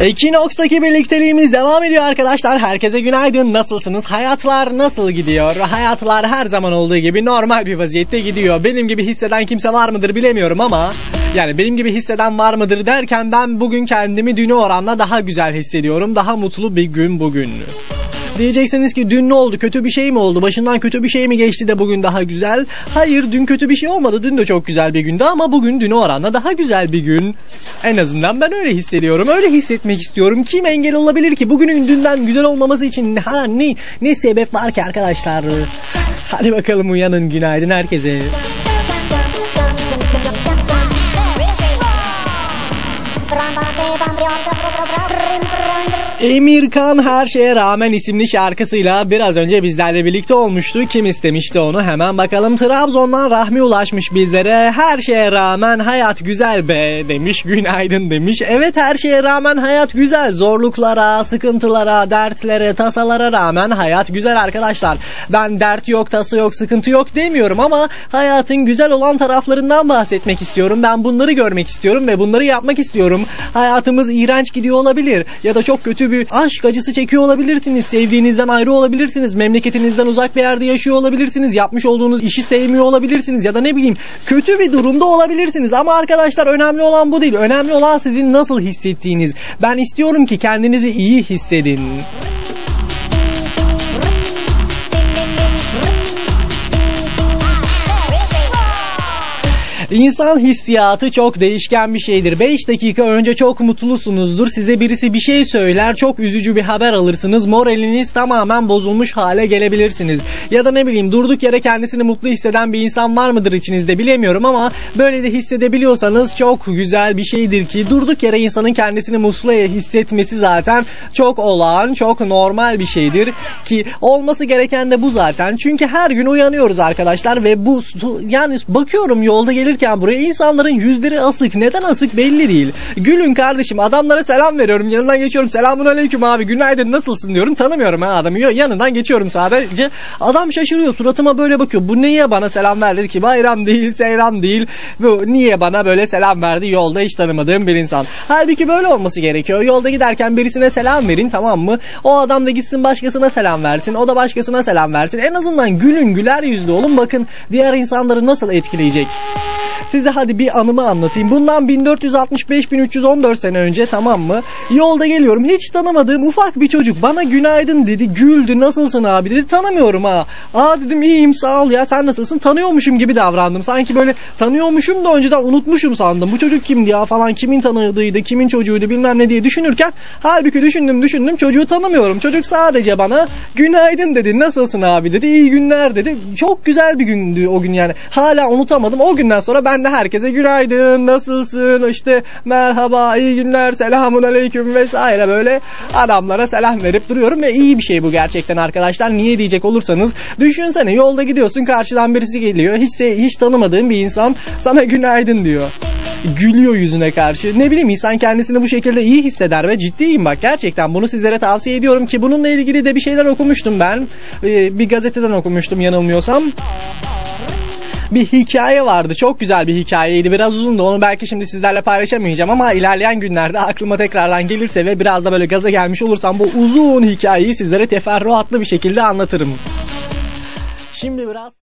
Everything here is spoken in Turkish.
Ekinox'taki birlikteliğimiz devam ediyor arkadaşlar. Herkese günaydın. Nasılsınız? Hayatlar nasıl gidiyor? Hayatlar her zaman olduğu gibi normal bir vaziyette gidiyor. Benim gibi hisseden kimse var mıdır bilemiyorum ama yani benim gibi hisseden var mıdır derken ben bugün kendimi düne oranla daha güzel hissediyorum. Daha mutlu bir gün bugün. Diyeceksiniz ki dün ne oldu? Kötü bir şey mi oldu? Başından kötü bir şey mi geçti de bugün daha güzel? Hayır dün kötü bir şey olmadı. Dün de çok güzel bir gündü ama bugün düne oranla daha güzel bir gün. En azından ben öyle hissediyorum. Öyle hissetmek istiyorum. Kim engel olabilir ki? Bugünün dünden güzel olmaması için ha, ne, ne sebep var ki arkadaşlar? Hadi bakalım uyanın günaydın herkese. Emirkan Her Şeye Rağmen isimli şarkısıyla biraz önce bizlerle birlikte olmuştu. Kim istemişti onu hemen bakalım. Trabzon'dan Rahmi ulaşmış bizlere. Her şeye rağmen hayat güzel be demiş. Günaydın demiş. Evet her şeye rağmen hayat güzel. Zorluklara, sıkıntılara, dertlere, tasalara rağmen hayat güzel arkadaşlar. Ben dert yok, tasa yok, sıkıntı yok demiyorum ama hayatın güzel olan taraflarından bahsetmek istiyorum. Ben bunları görmek istiyorum ve bunları yapmak istiyorum. Hayatımız iğrenç gidiyor olabilir ya da çok kötü bir aşk acısı çekiyor olabilirsiniz. Sevdiğinizden ayrı olabilirsiniz. Memleketinizden uzak bir yerde yaşıyor olabilirsiniz. Yapmış olduğunuz işi sevmiyor olabilirsiniz ya da ne bileyim kötü bir durumda olabilirsiniz. Ama arkadaşlar önemli olan bu değil. Önemli olan sizin nasıl hissettiğiniz. Ben istiyorum ki kendinizi iyi hissedin. İnsan hissiyatı çok değişken bir şeydir. 5 dakika önce çok mutlusunuzdur. Size birisi bir şey söyler. Çok üzücü bir haber alırsınız. Moraliniz tamamen bozulmuş hale gelebilirsiniz. Ya da ne bileyim durduk yere kendisini mutlu hisseden bir insan var mıdır içinizde bilemiyorum ama böyle de hissedebiliyorsanız çok güzel bir şeydir ki durduk yere insanın kendisini mutlu hissetmesi zaten çok olağan, çok normal bir şeydir ki olması gereken de bu zaten. Çünkü her gün uyanıyoruz arkadaşlar ve bu yani bakıyorum yolda gelir gelirken buraya insanların yüzleri asık. Neden asık belli değil. Gülün kardeşim adamlara selam veriyorum. Yanından geçiyorum. Selamun aleyküm abi günaydın nasılsın diyorum. Tanımıyorum ha adamı. Yanından geçiyorum sadece. Adam şaşırıyor. Suratıma böyle bakıyor. Bu niye bana selam verdi ki? Bayram değil, seyran değil. Bu niye bana böyle selam verdi yolda hiç tanımadığım bir insan. Halbuki böyle olması gerekiyor. Yolda giderken birisine selam verin tamam mı? O adam da gitsin başkasına selam versin. O da başkasına selam versin. En azından gülün güler yüzlü olun. Bakın diğer insanları nasıl etkileyecek. Size hadi bir anımı anlatayım. Bundan 1465-1314 sene önce tamam mı? Yolda geliyorum. Hiç tanımadığım ufak bir çocuk bana günaydın dedi. Güldü. Nasılsın abi dedi. Tanımıyorum ha. Aa dedim iyiyim sağ ol ya sen nasılsın? Tanıyormuşum gibi davrandım. Sanki böyle tanıyormuşum da önceden unutmuşum sandım. Bu çocuk kimdi ya falan kimin tanıdığıydı kimin çocuğuydu bilmem ne diye düşünürken halbuki düşündüm düşündüm çocuğu tanımıyorum. Çocuk sadece bana günaydın dedi. Nasılsın abi dedi. İyi günler dedi. Çok güzel bir gündü o gün yani. Hala unutamadım. O günden sonra ben de herkese günaydın, nasılsın, işte merhaba, iyi günler, selamun aleyküm vesaire böyle adamlara selam verip duruyorum ve iyi bir şey bu gerçekten arkadaşlar. Niye diyecek olursanız düşünsene yolda gidiyorsun karşıdan birisi geliyor. Hiç, hiç tanımadığın bir insan sana günaydın diyor. Gülüyor yüzüne karşı. Ne bileyim insan kendisini bu şekilde iyi hisseder ve ciddiyim bak gerçekten bunu sizlere tavsiye ediyorum ki bununla ilgili de bir şeyler okumuştum ben. Bir gazeteden okumuştum yanılmıyorsam bir hikaye vardı. Çok güzel bir hikayeydi. Biraz uzundu. Onu belki şimdi sizlerle paylaşamayacağım ama ilerleyen günlerde aklıma tekrardan gelirse ve biraz da böyle gaza gelmiş olursam bu uzun hikayeyi sizlere teferruatlı bir şekilde anlatırım. Şimdi biraz